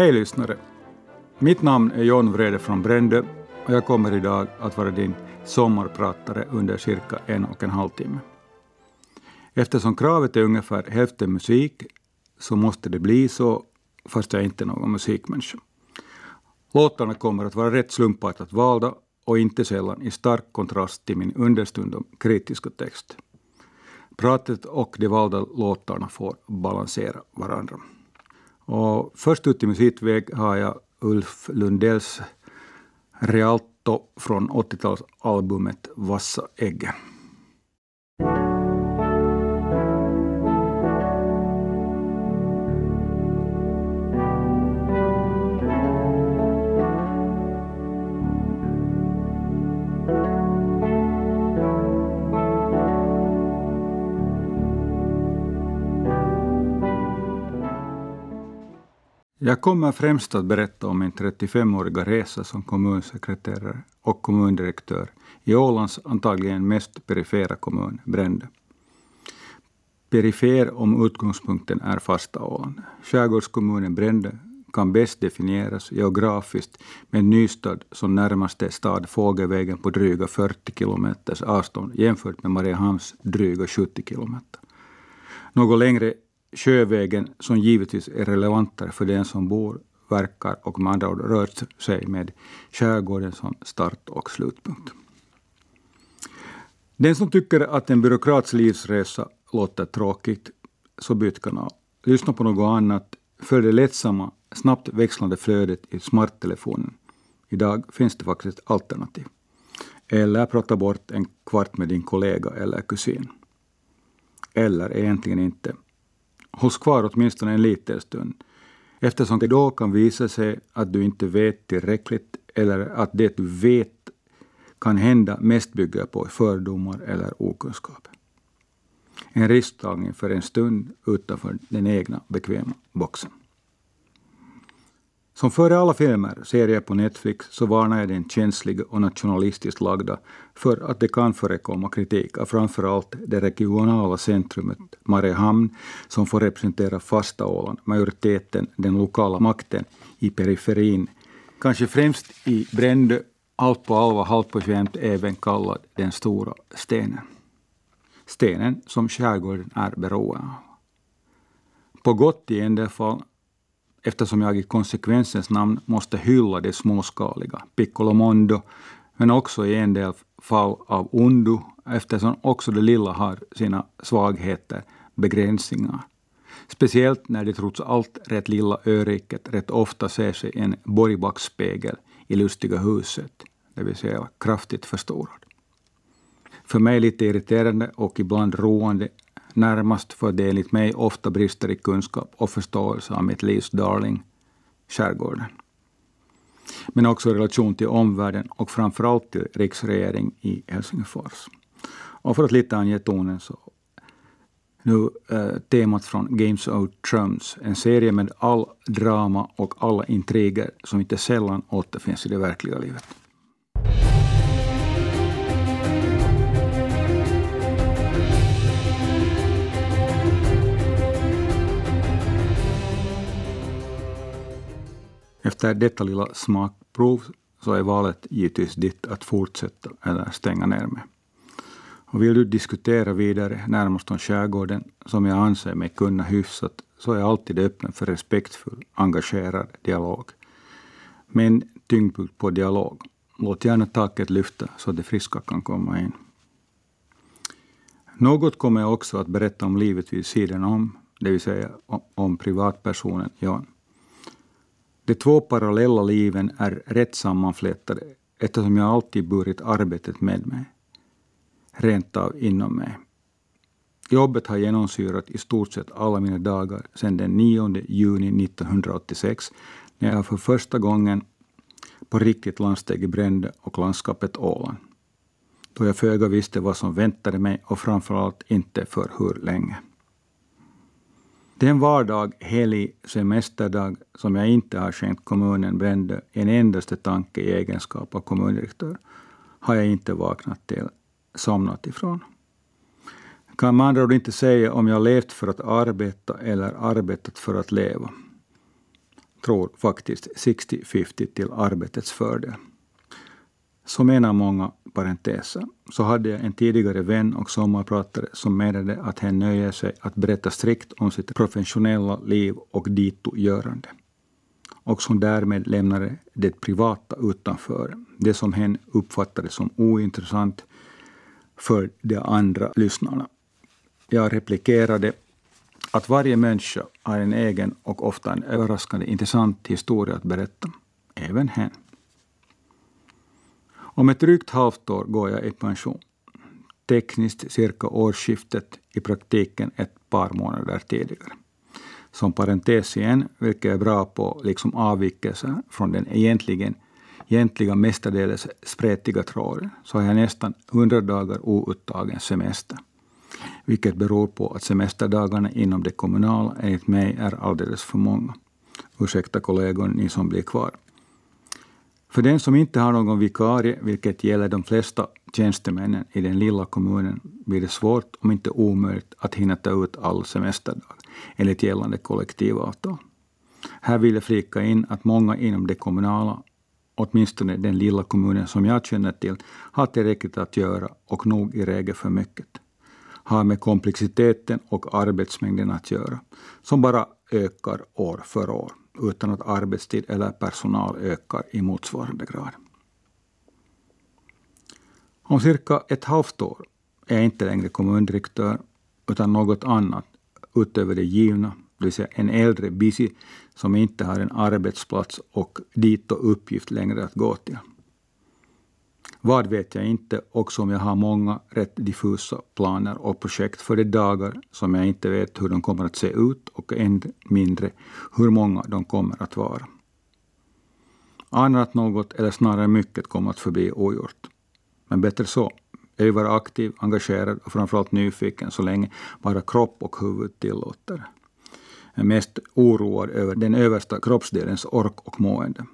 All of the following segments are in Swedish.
Hej lyssnare! Mitt namn är John Vrede från Brändö och jag kommer idag att vara din sommarpratare under cirka en och en halv timme. Eftersom kravet är ungefär hälften musik så måste det bli så, fast jag inte är någon musikmänniska. Låtarna kommer att vara rätt slumpartat valda och inte sällan i stark kontrast till min understundom kritiska text. Pratet och de valda låtarna får balansera varandra. Och först ut i musikväg har jag Ulf Lundells Rialto från 80-talsalbumet Vassa äggen. Jag kommer främst att berätta om min 35-åriga resa som kommunsekreterare och kommundirektör i Ålands antagligen mest perifera kommun, Brände. Perifer om utgångspunkten är fasta Åland. Skärgårdskommunen Brände kan bäst definieras geografiskt med Nystad som närmaste stad fågelvägen på dryga 40 kilometers avstånd jämfört med Mariehamns dryga 70 kilometer. Något längre sjövägen som givetvis är relevantare för den som bor, verkar och med andra ord rör sig med skärgården som start och slutpunkt. Den som tycker att en byråkrats livsresa låter tråkigt, så byt kanal. Lyssna på något annat, Följ det lättsamma, snabbt växlande flödet i smarttelefonen. Idag finns det faktiskt ett alternativ. Eller prata bort en kvart med din kollega eller kusin. Eller egentligen inte hålls kvar åtminstone en liten stund, eftersom det då kan visa sig att du inte vet tillräckligt eller att det du vet kan hända mest bygger på fördomar eller okunskap. En risktagning för en stund utanför den egna bekväma boxen. Som före alla filmer, serier på Netflix, så varnar jag den känsliga och nationalistiskt lagda för att det kan förekomma kritik av framför allt det regionala centrumet Mariehamn, som får representera fasta Åland, majoriteten, den lokala makten i periferin, kanske främst i Brändö, allt på allvar, halvt på skämt även kallad den stora stenen. Stenen som skärgården är beroende av. På gott i en del fall, eftersom jag i konsekvensens namn måste hylla det småskaliga, piccolo mondo, men också i en del fall av ondo, eftersom också det lilla har sina svagheter, begränsningar. Speciellt när det trots allt rätt lilla öriket rätt ofta ser sig en borgbackspegel i lustiga huset, det vill säga kraftigt förstorad. För mig lite irriterande och ibland roande närmast för det enligt mig ofta brister i kunskap och förståelse av mitt livs darling, skärgården. Men också i relation till omvärlden och framförallt till riksregering i Helsingfors. Och för att lite ange tonen så nu eh, temat från Games of Thrones, en serie med all drama och alla intriger som inte sällan återfinns i det verkliga livet. Efter detta lilla smakprov så är valet givetvis ditt att fortsätta eller stänga ner mig. Och vill du diskutera vidare, närmast om skärgården, som jag anser mig kunna hyfsat, så är jag alltid öppen för respektfull, engagerad dialog. Men tyngdpunkt på dialog. Låt gärna taket lyfta så det friska kan komma in. Något kommer jag också att berätta om livet vid sidan om, det vill säga om privatpersonen John. De två parallella liven är rätt sammanflätade eftersom jag alltid burit arbetet med mig, rent av inom mig. Jobbet har genomsyrat i stort sett alla mina dagar sedan den 9 juni 1986 när jag för första gången på riktigt landsteg i Brände och landskapet Åland. Då jag föga visste vad som väntade mig och framförallt inte för hur länge. Den vardag, helg, semesterdag som jag inte har skänkt kommunen Brände en endaste tanke i egenskap av kommundirektör har jag inte vaknat till, somnat ifrån. Kan man andra ord inte säga om jag levt för att arbeta eller arbetat för att leva. tror faktiskt 60-50 till arbetets fördel. Som en av många parenteser så hade jag en tidigare vän och sommarpratare som menade att hen nöjer sig att berätta strikt om sitt professionella liv och dito-görande. Och som därmed lämnade det privata utanför, det som hen uppfattade som ointressant för de andra lyssnarna. Jag replikerade att varje människa har en egen och ofta en överraskande intressant historia att berätta. Även hen. Om ett drygt halvt år går jag i pension. Tekniskt cirka årsskiftet, i praktiken ett par månader tidigare. Som parentes igen, vilket är bra på liksom avvikelser från den egentligen, egentliga mestadels spretiga tråden, så har jag nästan 100 dagar outtagen semester. Vilket beror på att semesterdagarna inom det kommunala enligt mig är alldeles för många. Ursäkta kollegor, ni som blir kvar. För den som inte har någon vikarie, vilket gäller de flesta tjänstemännen i den lilla kommunen, blir det svårt, om inte omöjligt, att hinna ta ut all semesterdag enligt gällande kollektivavtal. Här vill jag flika in att många inom det kommunala, åtminstone den lilla kommunen som jag känner till, har tillräckligt att göra och nog i regel för mycket. Har med komplexiteten och arbetsmängden att göra, som bara ökar år för år utan att arbetstid eller personal ökar i motsvarande grad. Om cirka ett halvt år är jag inte längre kommundirektör utan något annat utöver det givna, det vill säga en äldre busy som inte har en arbetsplats och dit och uppgift längre att gå till. Vad vet jag inte, också om jag har många rätt diffusa planer och projekt för de dagar som jag inte vet hur de kommer att se ut och än mindre hur många de kommer att vara. Anar att något, eller snarare mycket, kommer att förbli ogjort. Men bättre så. Jag vill vara aktiv, engagerad och framförallt nyfiken så länge bara kropp och huvud tillåter. Jag är mest oroad över den översta kroppsdelens ork och mående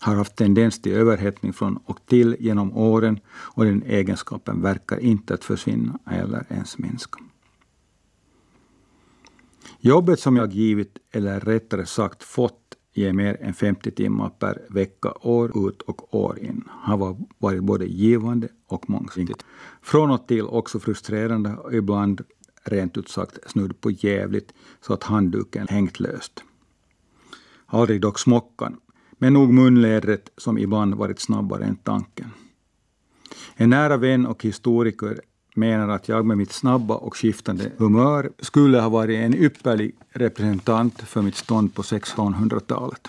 har haft tendens till överhettning från och till genom åren och den egenskapen verkar inte att försvinna eller ens minska. Jobbet som jag givit, eller rättare sagt fått, ger mer än 50 timmar per vecka år ut och år in, har varit både givande och mångsidigt. Från och till också frustrerande och ibland rent ut sagt snudd på jävligt så att handduken hängt löst. Aldrig dock smockan, men nog munlädret som ibland varit snabbare än tanken. En nära vän och historiker menar att jag med mitt snabba och skiftande humör skulle ha varit en ypperlig representant för mitt stånd på 1600-talet.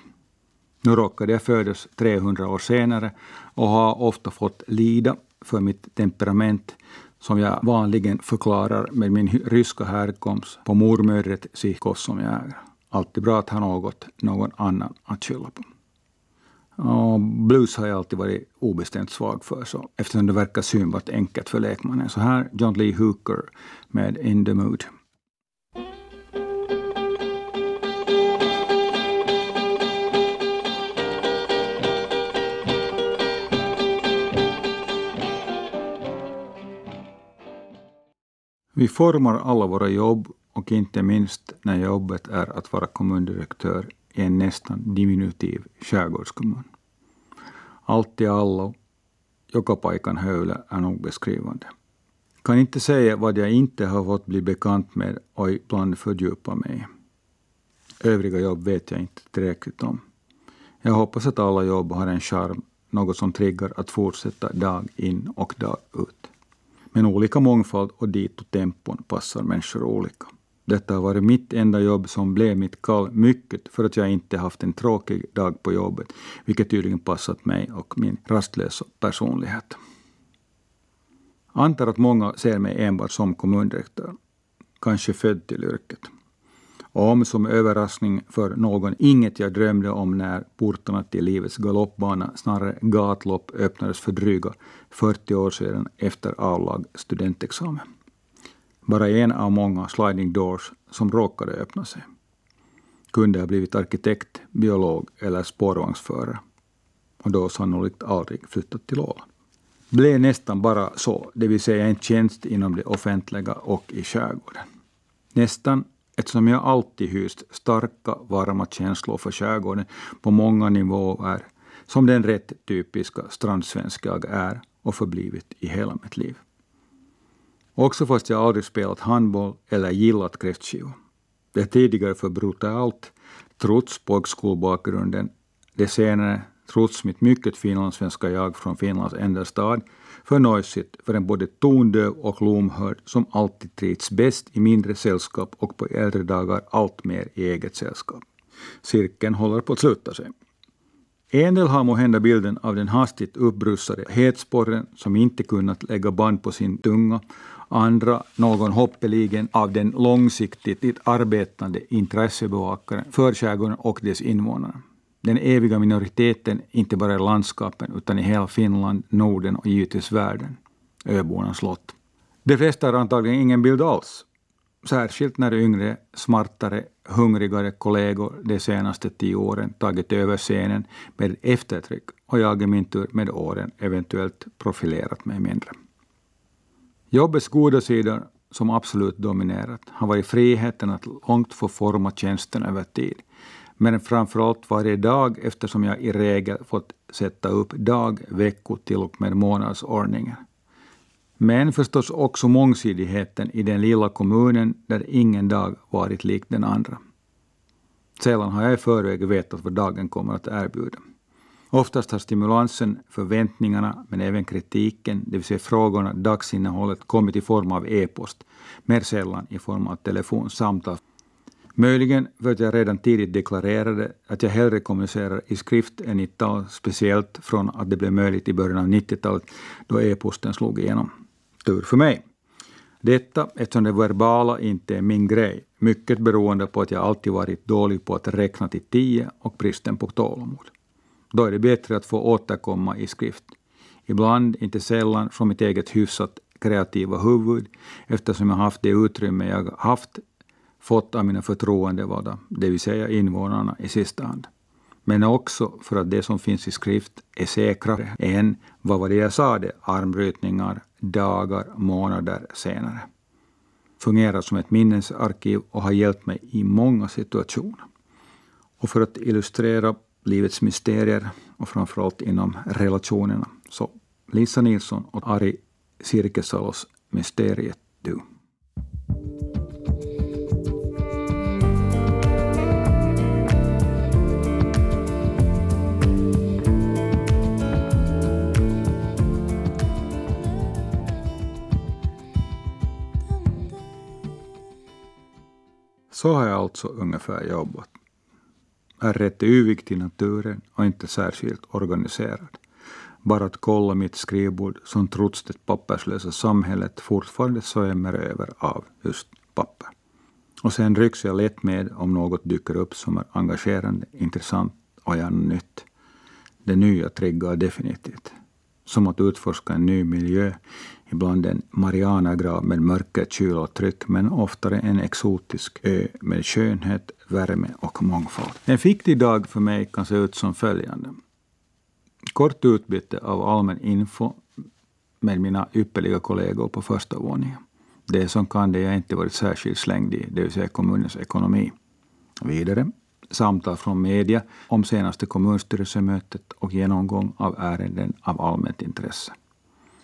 Nu råkade jag födas 300 år senare och har ofta fått lida för mitt temperament som jag vanligen förklarar med min ryska härkomst på mormödret Sikos som jag är. Alltid bra att ha något, någon annan att skylla på. Och blues har jag alltid varit obestämt svag för, så, eftersom det verkar synbart enkelt för lekmannen. Så här John Lee Hooker med In the Mood. Vi formar alla våra jobb och inte minst när jobbet är att vara kommundirektör i en nästan diminutiv skärgårdskommun. Allt i allo, joka paikan höyle är nog beskrivande. Kan inte säga vad jag inte har fått bli bekant med och ibland fördjupa mig i. Övriga jobb vet jag inte tillräckligt om. Jag hoppas att alla jobb har en charm, något som triggar att fortsätta dag in och dag ut. Men olika mångfald och dit och tempon passar människor olika. Detta har varit mitt enda jobb som blev mitt kall, mycket för att jag inte haft en tråkig dag på jobbet, vilket tydligen passat mig och min rastlösa personlighet. Antar att många ser mig enbart som kommundirektör, kanske född till yrket. Om som överraskning för någon inget jag drömde om när portarna till livets galoppbana, snarare gatlopp, öppnades för dryga 40 år sedan efter avlag studentexamen bara en av många sliding doors som råkade öppna sig. Kunde ha blivit arkitekt, biolog eller spårvagnsförare och då sannolikt aldrig flyttat till Åland. Blev nästan bara så, det vill säga en tjänst inom det offentliga och i skärgården. Nästan eftersom jag alltid hyst starka, varma känslor för skärgården på många nivåer, som den rätt typiska strandsvensk jag är och förblivit i hela mitt liv. Också fast jag aldrig spelat handboll eller gillat kräftskivor. Det tidigare för brutalt, trots pojkskolbakgrunden, det senare, trots mitt mycket finlandssvenska jag från Finlands enda stad, för nojsigt för en både tondöv och lomhörd som alltid trivs bäst i mindre sällskap och på äldre dagar allt mer i eget sällskap. Cirkeln håller på att sluta sig. En del har måhända bilden av den hastigt uppbrussade hetsporren som inte kunnat lägga band på sin tunga, andra någon hoppeligen av den långsiktigt arbetande intressebevakaren för skärgården och dess invånare den eviga minoriteten, inte bara i landskapen utan i hela Finland, Norden och givetvis världen, öbornas slott. De flesta har antagligen ingen bild alls. Särskilt när yngre, smartare, hungrigare kollegor de senaste tio åren tagit över scenen med eftertryck och jag i min tur med åren eventuellt profilerat mig mindre. Jobbets goda sidor, som absolut dominerat, har varit friheten att långt få forma tjänsten över tid men framförallt varje dag eftersom jag i regel fått sätta upp dag, vecko till och med månadsordningen. Men förstås också mångsidigheten i den lilla kommunen där ingen dag varit lik den andra. Sällan har jag i förväg vetat vad dagen kommer att erbjuda. Oftast har stimulansen, förväntningarna, men även kritiken, det vill säga frågorna, dagsinnehållet, kommit i form av e-post, mer sällan i form av telefonsamtal. Möjligen för att jag redan tidigt deklarerade att jag hellre kommunicerar i skrift än i tal, speciellt från att det blev möjligt i början av 90-talet då e-posten slog igenom. Tur för mig. Detta eftersom det verbala inte är min grej, mycket beroende på att jag alltid varit dålig på att räkna till tio och bristen på tålamod. Då är det bättre att få återkomma i skrift. Ibland, inte sällan, från mitt eget hyfsat kreativa huvud, eftersom jag haft det utrymme jag haft fått av mina förtroendevalda, det vill säga invånarna i sista hand. Men också för att det som finns i skrift är säkrare än, vad var det jag sa, det, armbrytningar dagar, månader senare. Fungerar som ett minnesarkiv och har hjälpt mig i många situationer. Och för att illustrera livets mysterier och framförallt inom relationerna så Lisa Nilsson och Ari Sirkesalos Mysteriet du. Så har jag alltså ungefär jobbat. Är rätt yvig till naturen och inte särskilt organiserad. Bara att kolla mitt skrivbord som trots det papperslösa samhället fortfarande svämmar över av just papper. Och sen rycks jag lätt med om något dyker upp som är engagerande, intressant och gärna nytt. Det nya triggar definitivt. Som att utforska en ny miljö ibland en Marianagrav med mörker, kyla och tryck, men oftare en exotisk ö med skönhet, värme och mångfald. En fiktig dag för mig kan se ut som följande. Kort utbyte av allmän info med mina ypperliga kollegor på första våningen. Det som kan det jag inte varit särskilt slängd i, det vill säga kommunens ekonomi. Vidare samtal från media om senaste kommunstyrelsemötet och genomgång av ärenden av allmänt intresse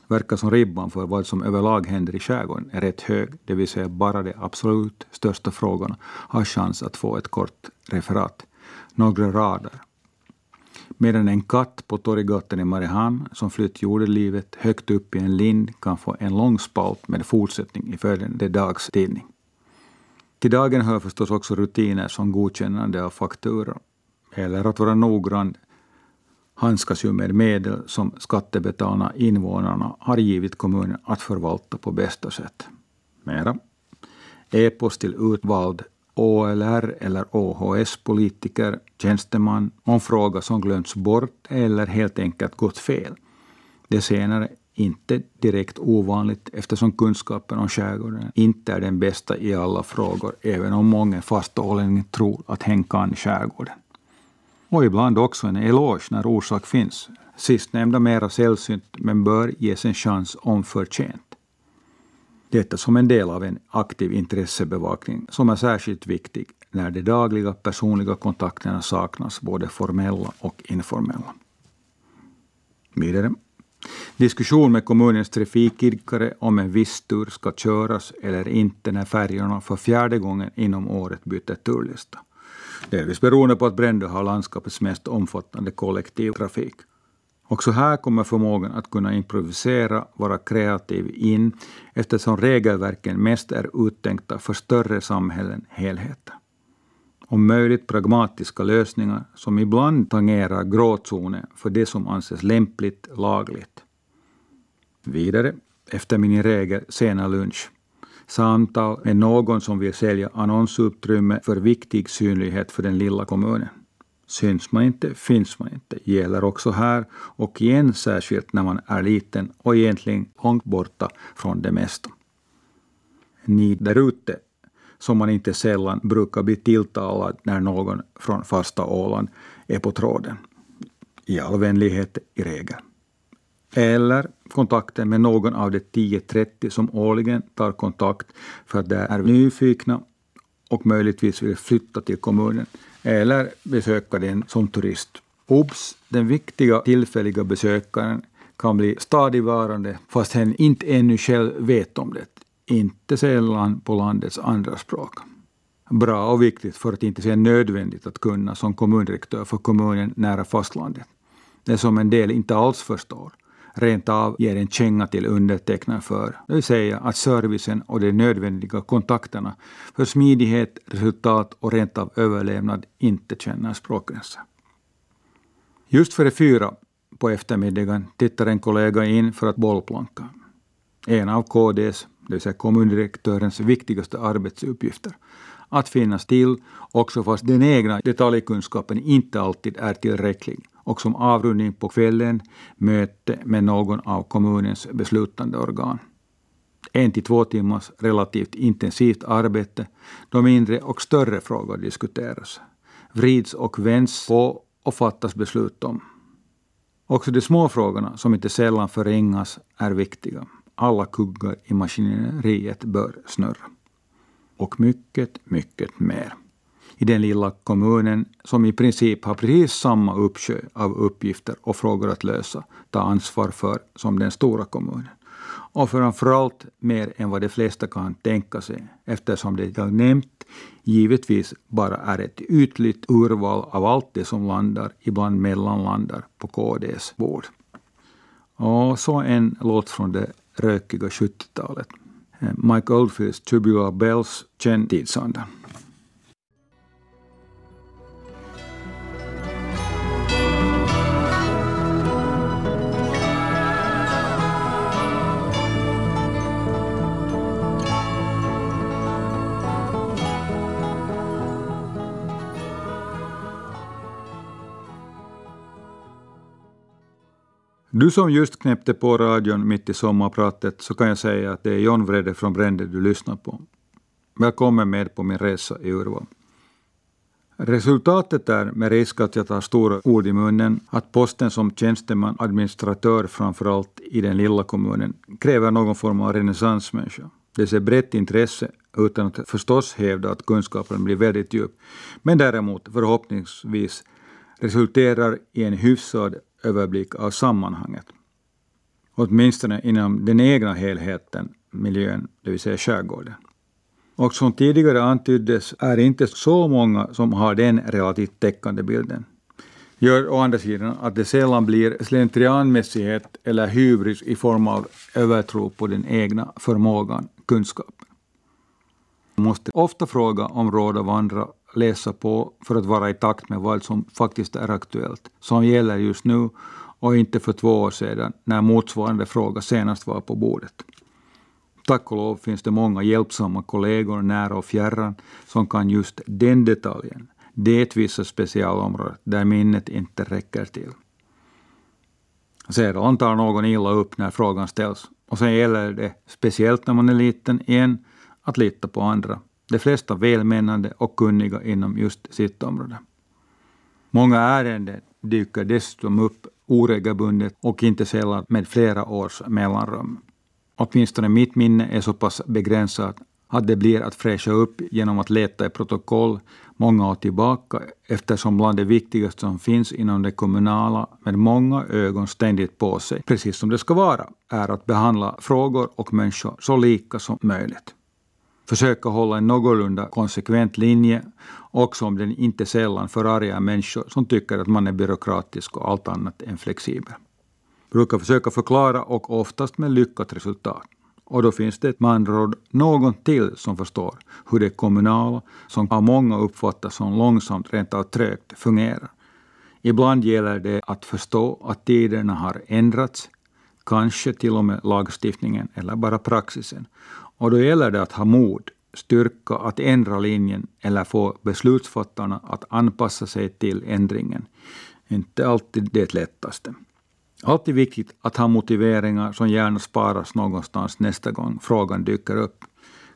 verkar som ribban för vad som överlag händer i skärgården är rätt hög, det vill säga bara de absolut största frågorna har chans att få ett kort referat, några rader. Medan en katt på Torggatan i Mariehamn som flytt jordelivet högt upp i en lind kan få en lång spalt med fortsättning i följande dags tidning. Till dagen hör förstås också rutiner som godkännande av fakturor, eller att vara noggrann handskas ju med medel som skattebetalarna, invånarna, har givit kommunen att förvalta på bästa sätt. Mera. E-post till utvald OLR eller OHS-politiker, tjänsteman, om fråga som glömts bort eller helt enkelt gått fel. Det senare inte direkt ovanligt eftersom kunskapen om skärgården inte är den bästa i alla frågor, även om många fast tror att hen kan skärgården och ibland också en eloge när orsak finns. Sistnämnda mera sällsynt men bör ges en chans om förtjänt. Detta som en del av en aktiv intressebevakning som är särskilt viktig när de dagliga personliga kontakterna saknas, både formella och informella. Vidare. Diskussion med kommunens trafikidkare om en viss tur ska köras eller inte när färjorna för fjärde gången inom året byter turlista. Delvis beroende på att Brändö har landskapets mest omfattande kollektivtrafik. Också här kommer förmågan att kunna improvisera, vara kreativ in eftersom regelverken mest är uttänkta för större samhällen, helheter. Om möjligt pragmatiska lösningar som ibland tangerar gråzonen för det som anses lämpligt lagligt. Vidare, efter min regel sena lunch. Samtal med någon som vill sälja annonsutrymme för viktig synlighet för den lilla kommunen. Syns man inte, finns man inte. Gäller också här och igen särskilt när man är liten och egentligen långt borta från det mesta. Ni därute, som man inte sällan brukar bli tilltalad när någon från fasta Åland är på tråden. I all vänlighet i regel. Eller kontakten med någon av de 10-30 som årligen tar kontakt för att de är nyfikna och möjligtvis vill flytta till kommunen eller besöka den som turist. Obs! Den viktiga tillfälliga besökaren kan bli stadigvarande fast hen inte ännu själv vet om det. Inte sällan på landets andra språk. Bra och viktigt för att inte säga nödvändigt att kunna som kommundirektör för kommunen nära fastlandet. Det som en del inte alls förstår rent av ger en känga till undertecknaren för, det vill säga att servicen och de nödvändiga kontakterna för smidighet, resultat och rent av överlevnad inte känner språkgränser. Just före fyra på eftermiddagen tittar en kollega in för att bollplanka. En av KDs, det vill säga kommundirektörens viktigaste arbetsuppgifter. Att finnas till också fast den egna detaljkunskapen inte alltid är tillräcklig och som avrundning på kvällen möte med någon av kommunens beslutande organ. En till två timmars relativt intensivt arbete då mindre och större frågor diskuteras, vrids och vänds på och fattas beslut om. Också de små frågorna, som inte sällan förringas, är viktiga. Alla kuggar i maskineriet bör snurra. Och mycket, mycket mer i den lilla kommunen som i princip har precis samma uppsjö av uppgifter och frågor att lösa, ta ansvar för som den stora kommunen. Och framförallt mer än vad de flesta kan tänka sig eftersom det jag nämnt givetvis bara är ett ytligt urval av allt det som landar, ibland mellanlandar, på KDs bord. Och så en låt från det rökiga 70-talet. Mike Oldfields Tubular Bells, känd tidsanda. Du som just knäppte på radion mitt i sommarpratet så kan jag säga att det är John Vrede från Brände du lyssnar på. Välkommen med på min resa i Urval. Resultatet är, med risk att jag tar stora ord i munnen, att posten som tjänsteman, administratör framförallt i den lilla kommunen, kräver någon form av renässansmänniska. Det ser brett intresse, utan att förstås hävda att kunskapen blir väldigt djup, men däremot förhoppningsvis resulterar i en hyfsad överblick av sammanhanget. Åtminstone inom den egna helheten, miljön, det vill säga skärgården. Och som tidigare antyddes är det inte så många som har den relativt täckande bilden. Gör å andra sidan att det sällan blir slentrianmässighet eller hybris i form av övertro på den egna förmågan, kunskapen. Man måste ofta fråga om råd av andra läsa på för att vara i takt med vad som faktiskt är aktuellt, som gäller just nu och inte för två år sedan när motsvarande fråga senast var på bordet. Tack och lov finns det många hjälpsamma kollegor nära och fjärran som kan just den detaljen, det vissa specialområdet, där minnet inte räcker till. Sedan tar någon illa upp när frågan ställs och sen gäller det, speciellt när man är liten igen, att lita på andra de flesta välmenande och kunniga inom just sitt område. Många ärenden dyker dessutom upp oregelbundet och inte sällan med flera års mellanrum. åtminstone mitt minne är så pass begränsat att det blir att fräscha upp genom att leta i protokoll många år tillbaka eftersom bland det viktigaste som finns inom det kommunala med många ögon ständigt på sig, precis som det ska vara, är att behandla frågor och människor så lika som möjligt. Försöka hålla en någorlunda konsekvent linje, också om den inte sällan förargar människor som tycker att man är byråkratisk och allt annat än flexibel. Brukar försöka förklara och oftast med lyckat resultat. Och då finns det med andra ord någon till som förstår hur det kommunala, som av många uppfattas som långsamt, rent av trögt, fungerar. Ibland gäller det att förstå att tiderna har ändrats, kanske till och med lagstiftningen eller bara praxisen. Och då gäller det att ha mod, styrka att ändra linjen eller få beslutsfattarna att anpassa sig till ändringen. Inte alltid det lättaste. Alltid viktigt att ha motiveringar som gärna sparas någonstans nästa gång frågan dyker upp.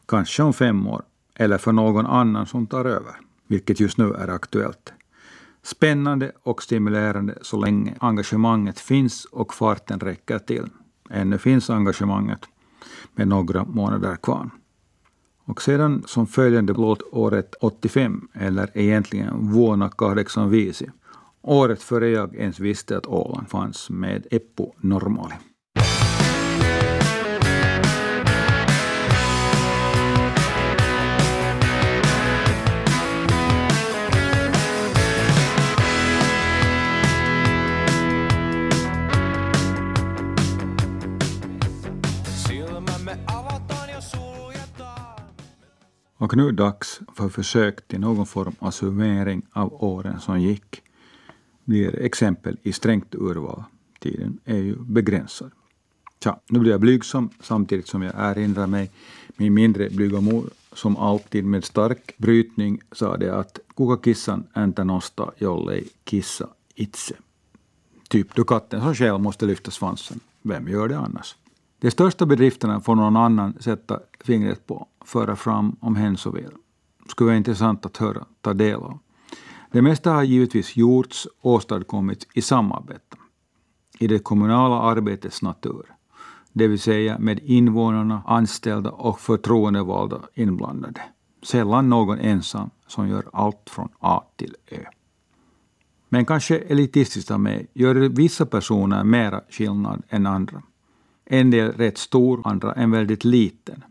Kanske om fem år, eller för någon annan som tar över, vilket just nu är aktuellt. Spännande och stimulerande så länge engagemanget finns och farten räcker till. Ännu finns engagemanget med några månader kvar. Och sedan som följande låt året 85, eller egentligen vuonna 85, året före jag ens visste att Åland fanns med Eppo Normali. Och nu dags för försök till någon form av summering av åren som gick. Blir exempel i strängt urval. Tiden är ju begränsad. Tja, nu blir jag blygsam samtidigt som jag erinrar mig min mindre blyga mor som alltid med stark brytning sade att kuka kissan äntä nosta jollei kissa itse. Typ då katten som själv måste lyfta svansen. Vem gör det annars? De största bedrifterna får någon annan sätta fingret på, föra fram om hen så vill. Skulle vara intressant att höra, ta del av. Det mesta har givetvis gjorts, åstadkommits i samarbete. I det kommunala arbetets natur. Det vill säga med invånarna, anställda och förtroendevalda inblandade. Sällan någon ensam som gör allt från A till Ö. Men kanske elitistiskt av mig gör vissa personer mera skillnad än andra. En del rätt stor, andra en väldigt liten.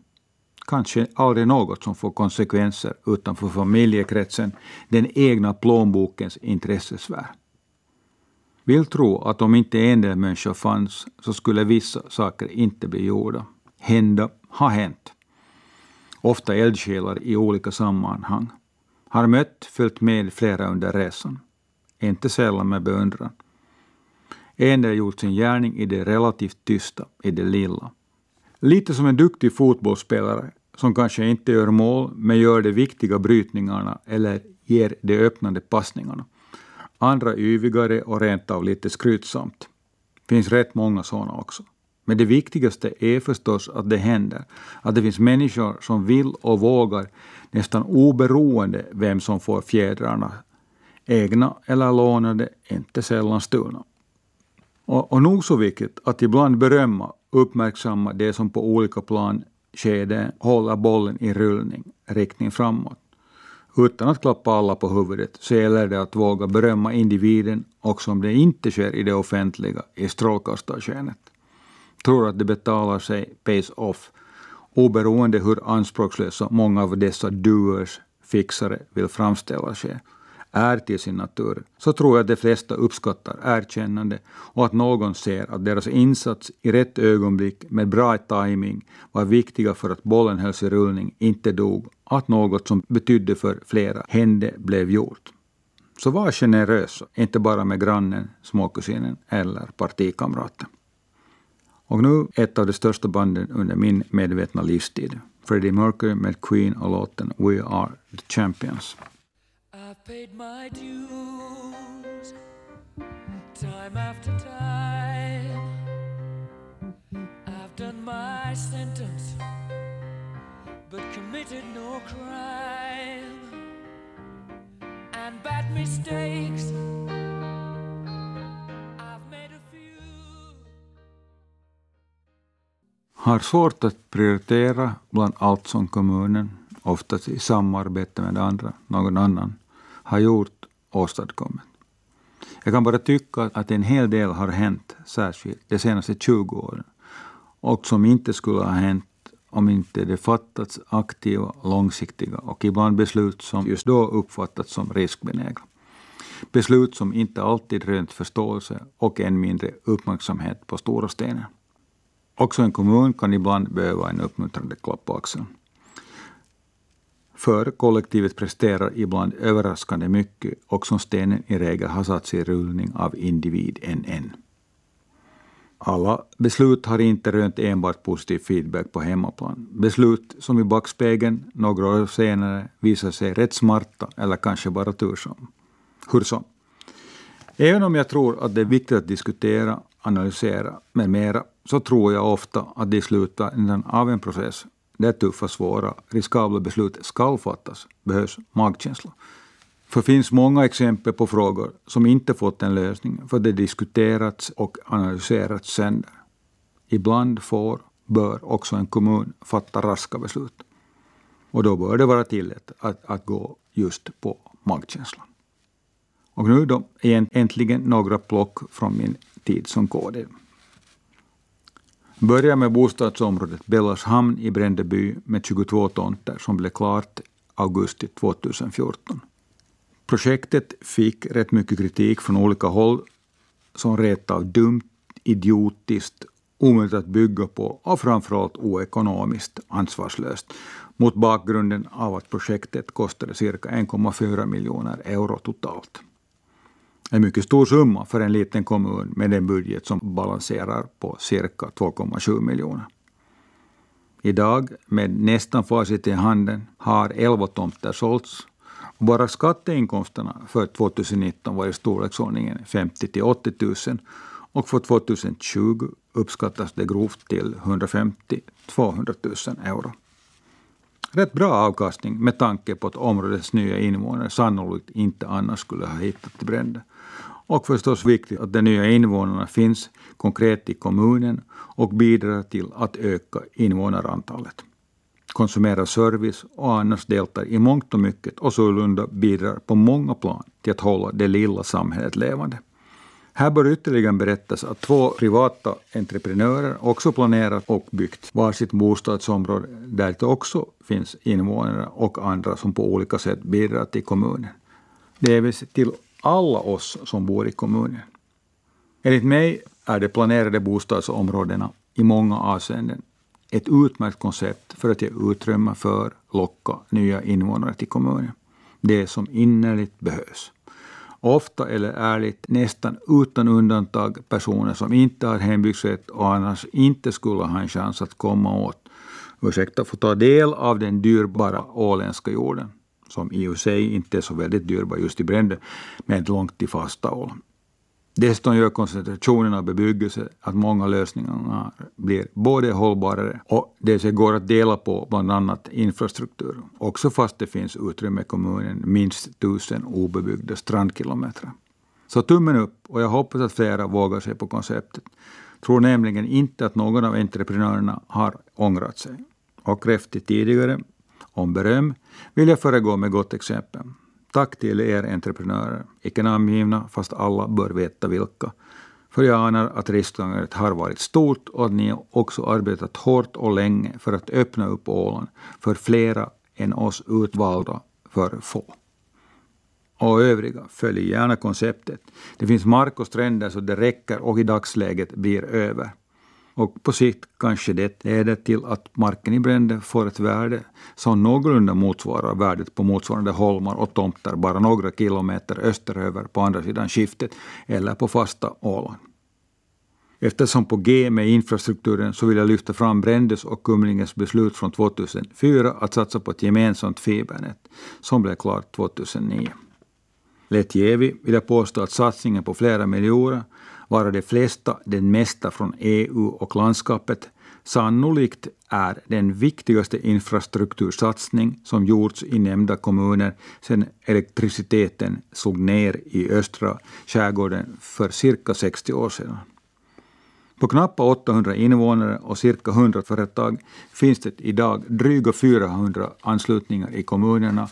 Kanske aldrig något som får konsekvenser utanför familjekretsen, den egna plånbokens intressesfär. Vill tro att om inte en del människor fanns så skulle vissa saker inte bli gjorda. Hända har hänt. Ofta eldsjälar i olika sammanhang. Har mött, följt med flera under resan. Inte sällan med beundran. En har gjort sin gärning i det relativt tysta, i det lilla. Lite som en duktig fotbollsspelare som kanske inte gör mål, men gör de viktiga brytningarna eller ger de öppnande passningarna. Andra yvigare och rent av lite skrytsamt. finns rätt många sådana också. Men det viktigaste är förstås att det händer. Att det finns människor som vill och vågar, nästan oberoende vem som får fjädrarna. Egna eller lånade, inte sällan stulna. Och, och nog så viktigt att ibland berömma, uppmärksamma det som på olika plan skede håller bollen i rullning, riktning framåt. Utan att klappa alla på huvudet så gäller det att våga berömma individen också om det inte sker i det offentliga, i strålkastarskenet. Tror att det betalar sig pays off, oberoende hur anspråkslösa många av dessa doers, fixare, vill framställa sig är till sin natur, så tror jag att de flesta uppskattar erkännande och att någon ser att deras insats i rätt ögonblick med bra timing var viktiga för att bollen hölls i rullning, inte dog, att något som betydde för flera hände blev gjort. Så var generösa, inte bara med grannen, småkusinen eller partikamraten. Och nu ett av de största banden under min medvetna livstid. Freddie Mercury med Queen och låten We Are The Champions. Paid my dues time after time. I've done my sentence, but committed no crime. And bad mistakes. har svårt att prioritera bland allt som kommunen, oftast i samarbete med andra, någon annan, har gjort åstadkommit. Jag kan bara tycka att en hel del har hänt, särskilt de senaste 20 åren, och som inte skulle ha hänt om inte det fattats aktiva, långsiktiga och ibland beslut som just då uppfattats som riskbenägna. Beslut som inte alltid rönt förståelse och än mindre uppmärksamhet på stora stenen. Också en kommun kan ibland behöva en uppmuntrande klapp på axeln. För kollektivet presterar ibland överraskande mycket och som stenen i regel har satts i rullning av individ en en. Alla beslut har inte rönt enbart positiv feedback på hemmaplan. Beslut som i backspegeln några år senare visar sig rätt smarta eller kanske bara tursam. Hur som. Även om jag tror att det är viktigt att diskutera, analysera med mera, så tror jag ofta att det i slutändan av en process där tuffa, svåra, riskabla beslut skall fattas behövs magkänsla. För det finns många exempel på frågor som inte fått en lösning för det diskuterats och analyserats sönder. Ibland får, bör också en kommun fatta raska beslut. Och då bör det vara tillåtet att, att gå just på magkänslan. Och nu då äntligen några plock från min tid som KD. Börjar med bostadsområdet Bellashamn i Brändeby med 22 tomter som blev klart augusti 2014. Projektet fick rätt mycket kritik från olika håll som retav dumt, idiotiskt, omöjligt att bygga på och framförallt oekonomiskt ansvarslöst mot bakgrunden av att projektet kostade cirka 1,4 miljoner euro totalt. En mycket stor summa för en liten kommun med en budget som balanserar på cirka 2,7 miljoner. Idag, med nästan facit i handen, har 11 tomter sålts bara skatteinkomsterna för 2019 var i storleksordningen 50 till 80 000 och för 2020 uppskattas det grovt till 150 200 000 euro. Rätt bra avkastning med tanke på att områdets nya invånare sannolikt inte annars skulle ha hittat till bränder. Och förstås viktigt att de nya invånarna finns konkret i kommunen och bidrar till att öka invånarantalet konsumerar service och annars deltar i mångt och mycket och sålunda bidrar på många plan till att hålla det lilla samhället levande. Här bör ytterligare berättas att två privata entreprenörer också planerat och byggt varsitt bostadsområde där det också finns invånare och andra som på olika sätt bidrar till kommunen. Det är till alla oss som bor i kommunen. Enligt mig är de planerade bostadsområdena i många avseenden ett utmärkt koncept för att ge utrymme för locka nya invånare till kommunen. Det som innerligt behövs. Ofta eller ärligt, nästan utan undantag personer som inte har hembygdsrätt och annars inte skulle ha en chans att komma åt, ursäkta, få ta del av den dyrbara åländska jorden, som i och för sig inte är så väldigt dyrbar just i bränder, men långt till fasta ål. Dessutom gör koncentrationen av bebyggelse att många lösningar blir både hållbarare och det går att dela på bland annat infrastruktur, också fast det finns utrymme i kommunen minst tusen obebyggda strandkilometrar. Så tummen upp och jag hoppas att flera vågar sig på konceptet. Tror nämligen inte att någon av entreprenörerna har ångrat sig. Och kräftigt tidigare om beröm vill jag föregå med gott exempel. Tack till er entreprenörer, icke namngivna, fast alla bör veta vilka. För jag anar att risktagandet har varit stort och att ni också arbetat hårt och länge för att öppna upp Åland för flera än oss utvalda för få. Och övriga, följ gärna konceptet. Det finns mark och stränder så det räcker och i dagsläget blir över. Och på sikt kanske det leder till att marken i Brände får ett värde som någorlunda motsvarar värdet på motsvarande holmar och tomter bara några kilometer österöver på andra sidan skiftet eller på fasta Åland. Eftersom på G med infrastrukturen så vill jag lyfta fram Brändes och Kumlinges beslut från 2004 att satsa på ett gemensamt fibernät som blev klart 2009. Lättjevi vill jag påstå att satsningen på flera miljoner varav de flesta, den mesta från EU och landskapet, sannolikt är den viktigaste infrastruktursatsning som gjorts i nämnda kommuner sedan elektriciteten slog ner i östra skärgården för cirka 60 år sedan. På knappt 800 invånare och cirka 100 företag finns det idag dryga 400 anslutningar i kommunerna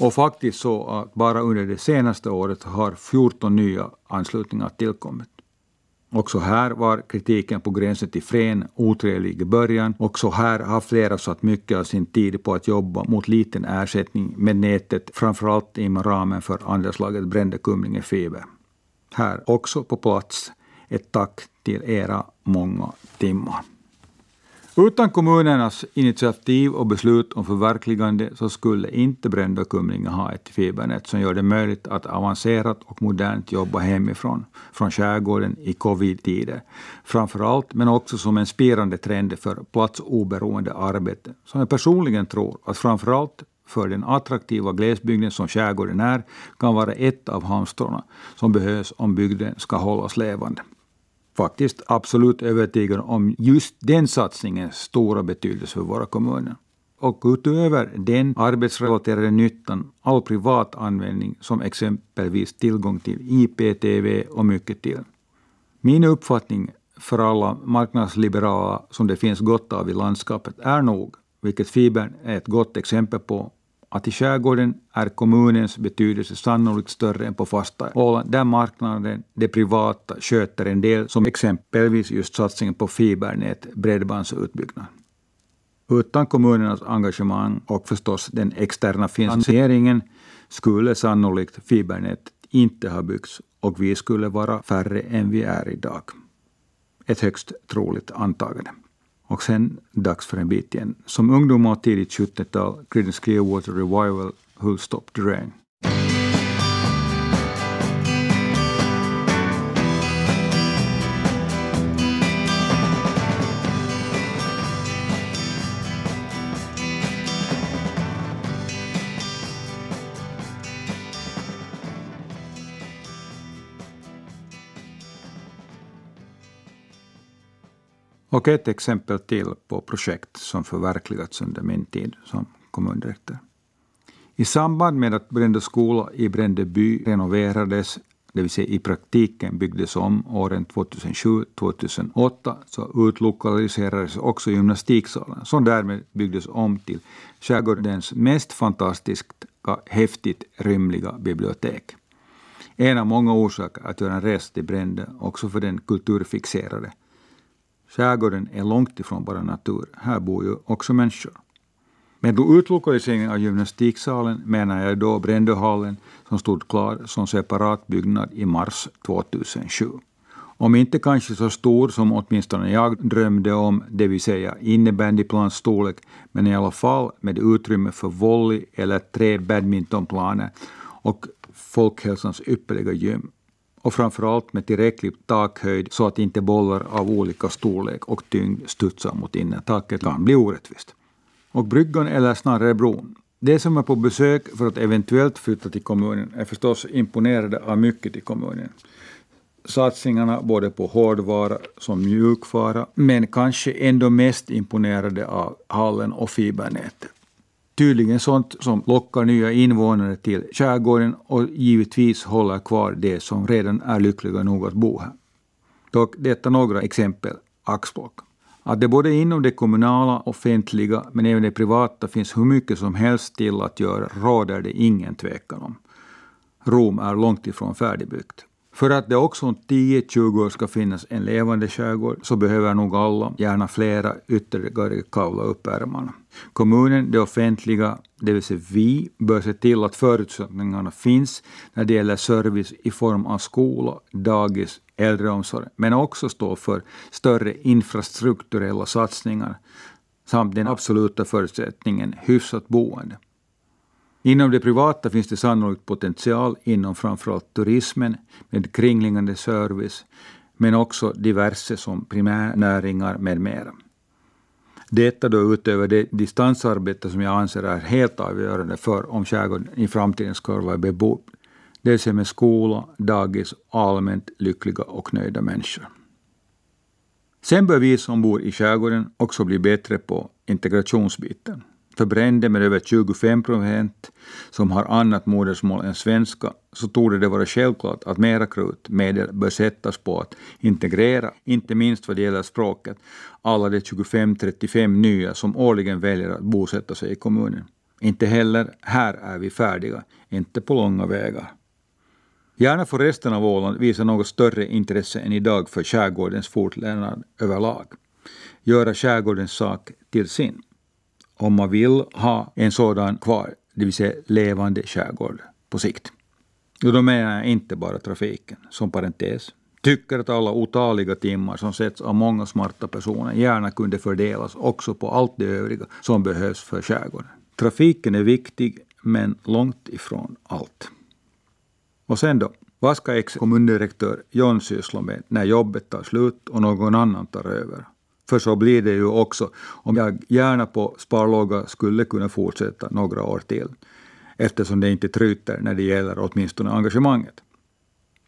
och faktiskt så att bara under det senaste året har 14 nya anslutningar tillkommit. Också här var kritiken på gränsen till frän otrevlig i början. Också här har flera satt mycket av sin tid på att jobba mot liten ersättning med nätet, framförallt inom ramen för andelslaget Brände Kumlinge Fiber. Här också på plats ett tack till era många timmar. Utan kommunernas initiativ och beslut om förverkligande så skulle inte Brända Kumlinge ha ett fibernät som gör det möjligt att avancerat och modernt jobba hemifrån, från skärgården i covid-tider. Framförallt, men också som en spirande trend för platsoberoende arbete, som jag personligen tror att framförallt för den attraktiva glesbygden som skärgården är, kan vara ett av halmstråna som behövs om bygden ska hållas levande faktiskt absolut övertygad om just den satsningens stora betydelse för våra kommuner. Och utöver den arbetsrelaterade nyttan, all privat användning som exempelvis tillgång till IPTV och mycket till. Min uppfattning för alla marknadsliberala som det finns gott av i landskapet är nog, vilket fibern är ett gott exempel på, att i skärgården är kommunens betydelse sannolikt större än på fasta Åland, där marknaden, det privata, sköter en del, som exempelvis just satsningen på fibernät, bredbandsutbyggnad. Utan kommunernas engagemang och förstås den externa finansieringen skulle sannolikt fibernätet inte ha byggts och vi skulle vara färre än vi är idag. Ett högst troligt antagande. Och sen dags för en bit igen. Som ungdom och tidigt 70-tal, Creedence Clearwater Revival, Who'll Stop the Rain. Och ett exempel till på projekt som förverkligats under min tid som kommundirektör. I samband med att Brände skola i Brände by renoverades, det vill säga i praktiken byggdes om åren 2007-2008, så utlokaliserades också gymnastiksalen, som därmed byggdes om till skärgårdens mest fantastiskt häftigt rymliga bibliotek. En av många orsaker att göra en resa till Brände, också för den kulturfixerade. Skärgården är långt ifrån bara natur. Här bor ju också människor. Med utlokaliseringen av gymnastiksalen menar jag då Brändöhallen som stod klar som separat byggnad i mars 2007. Om inte kanske så stor som åtminstone jag drömde om, det vill säga innebandyplans storlek, men i alla fall med utrymme för volley eller tre badmintonplaner och folkhälsans ypperliga gym och framförallt med tillräcklig takhöjd så att inte bollar av olika storlek och tyngd studsar mot innertaket kan bli orättvist. Och bryggan, eller snarare bron. De som är på besök för att eventuellt flytta till kommunen är förstås imponerade av mycket i kommunen. Satsningarna både på hårdvara som mjukvara, men kanske ändå mest imponerade av hallen och fibernätet tydligen sånt som lockar nya invånare till skärgården och givetvis håller kvar de som redan är lyckliga nog att bo här. Dock detta några exempel, axplock. Att det både inom det kommunala, offentliga men även det privata finns hur mycket som helst till att göra råder det ingen tvekan om. Rom är långt ifrån färdigbyggt. För att det också om 10-20 år ska finnas en levande skärgård så behöver nog alla, gärna flera, ytterligare kavla upp ärmarna. Kommunen, det offentliga, det vill säga vi, bör se till att förutsättningarna finns när det gäller service i form av skola, dagis, äldreomsorg, men också stå för större infrastrukturella satsningar samt den absoluta förutsättningen hyfsat boende. Inom det privata finns det sannolikt potential inom framförallt turismen med kringliggande service, men också diverse som primärnäringar med mera. Detta då utöver det distansarbete som jag anser är helt avgörande för om skärgården i framtiden ska vara bebodd. Det vill säga med skola, dagis allmänt lyckliga och nöjda människor. Sen bör vi som bor i skärgården också bli bättre på integrationsbiten. För bränder med över 25 procent som har annat modersmål än svenska så torde det vara självklart att mera krutmedel bör sättas på att integrera, inte minst vad det gäller språket, alla de 25-35 nya som årligen väljer att bosätta sig i kommunen. Inte heller här är vi färdiga, inte på långa vägar. Gärna får resten av Åland visa något större intresse än idag för skärgårdens fortlevnad överlag. Göra skärgårdens sak till sin. Om man vill ha en sådan kvar, det vill säga levande skärgård på sikt. Och då menar jag inte bara trafiken, som parentes. Tycker att alla otaliga timmar som sätts av många smarta personer gärna kunde fördelas också på allt det övriga som behövs för skärgården. Trafiken är viktig, men långt ifrån allt. Och sen då? Vad ska ex-kommundirektör John syssla med när jobbet tar slut och någon annan tar över? För så blir det ju också om jag gärna på sparlåga skulle kunna fortsätta några år till eftersom det inte tryter när det gäller åtminstone engagemanget.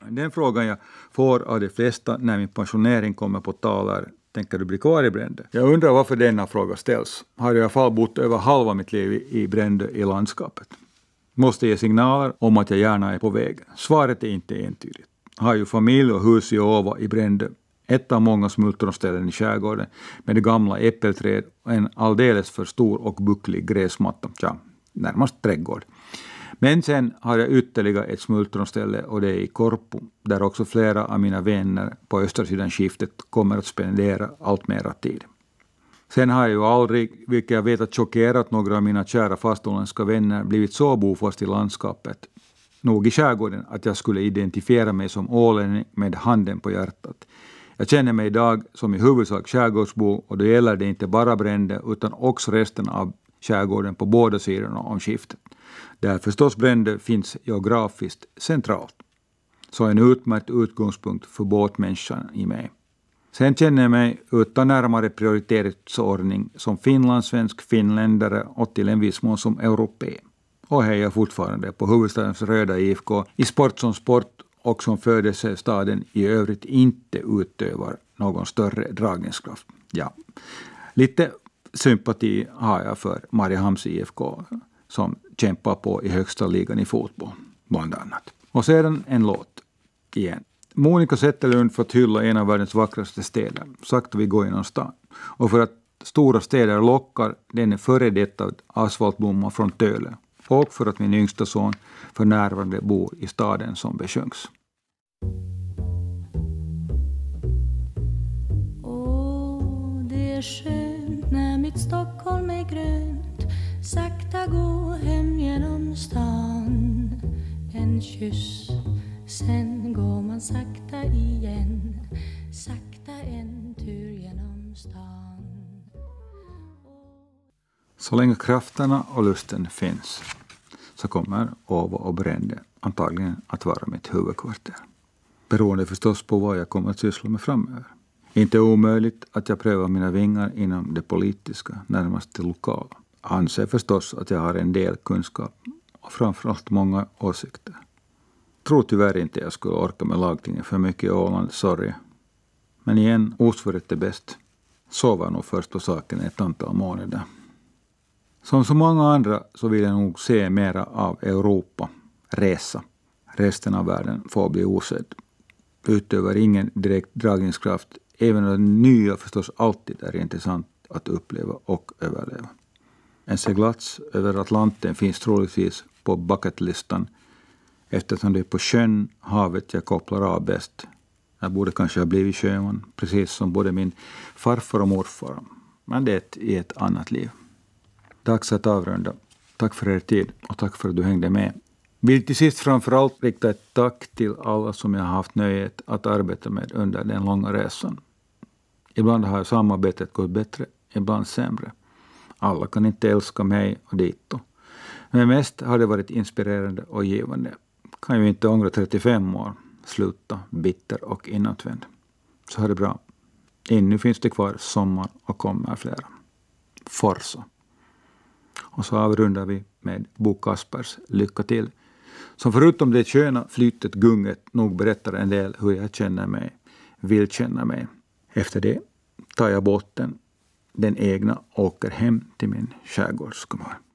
Den frågan jag får av de flesta när min pensionering kommer på tal är Tänker du bli kvar i Brände? Jag undrar varför denna fråga ställs. Har jag i alla fall bott över halva mitt liv i Brände i landskapet. Måste ge signaler om att jag gärna är på väg. Svaret är inte entydigt. Har ju familj och hus i Åva i Brände. Ett av många smultronställen i skärgården med gamla äppelträd och en alldeles för stor och bucklig gräsmatta. Ja, närmast trädgård. Men sen har jag ytterligare ett smultronställe och det är i Korpo, där också flera av mina vänner på östra sidan skiftet kommer att spendera allt mera tid. Sen har jag ju aldrig, vilket jag vet att chockerat några av mina kära faståländska vänner, blivit så bofast i landskapet, nog i skärgården, att jag skulle identifiera mig som ålänning med handen på hjärtat. Jag känner mig idag som i huvudsak skärgårdsbo och då gäller det inte bara bränder, utan också resten av skärgården på båda sidorna om skiftet där förstås bränder finns geografiskt centralt. Så en utmärkt utgångspunkt för båtmänniskan i mig. Sen känner jag mig utan närmare prioriteringsordning som finlandssvensk, finländare och till en viss mån som europé. Och hejar fortfarande på huvudstadens röda IFK i sport som sport och som födelsestaden i övrigt inte utövar någon större dragningskraft. Ja, lite sympati har jag för Mariehamns IFK som kämpar på i högsta ligan i fotboll, bland annat. Och sedan en låt igen. Monica Zetterlund för att hylla en av världens vackraste städer, sakta vi går genom stan. Och för att stora städer lockar den före detta asfaltblomma från Töle. Och för att min yngsta son för närvarande bor i staden som besjungs. Åh, det är skönt när mitt Stockholm är grönt. Sakta gå hem genom stan. En kyss, sen går man sakta igen. Sakta en tur genom stan. Så länge krafterna och lusten finns så kommer Åbo och Brände antagligen att vara mitt huvudkvarter. Beroende förstås på vad jag kommer att syssla med framöver. Inte omöjligt att jag prövar mina vingar inom det politiska, närmast det lokala anser förstås att jag har en del kunskap och framförallt många åsikter. Tror tyvärr inte jag skulle orka med lagtingen för mycket i Åland, sorry. Men igen, osvuret är bäst. Sova nog först på saken ett antal månader. Som så många andra så vill jag nog se mera av Europa, resa. Resten av världen får bli osedd utövar ingen direkt dragningskraft, även om det nya förstås alltid är intressant att uppleva och överleva. En seglats över Atlanten finns troligtvis på bucketlistan eftersom det är på sjön, havet, jag kopplar av bäst. Jag borde kanske ha blivit sjöman, precis som både min farfar och morfar. Men det är i ett annat liv. Dags att avrunda. Tack för er tid och tack för att du hängde med. Vill till sist framförallt rikta ett tack till alla som jag har haft nöjet att arbeta med under den långa resan. Ibland har samarbetet gått bättre, ibland sämre. Alla kan inte älska mig och dito. Men mest har det varit inspirerande och givande. Kan ju inte ångra 35 år, sluta bitter och inåtvänd. Så ha det bra. Ännu finns det kvar sommar och kommer flera. Forsa. Och så avrundar vi med Bo Kaspers Lycka till, som förutom det sköna flytet, gunget, nog berättar en del hur jag känner mig, vill känna mig. Efter det tar jag båten den egna och åker hem till min skärgårdskommun.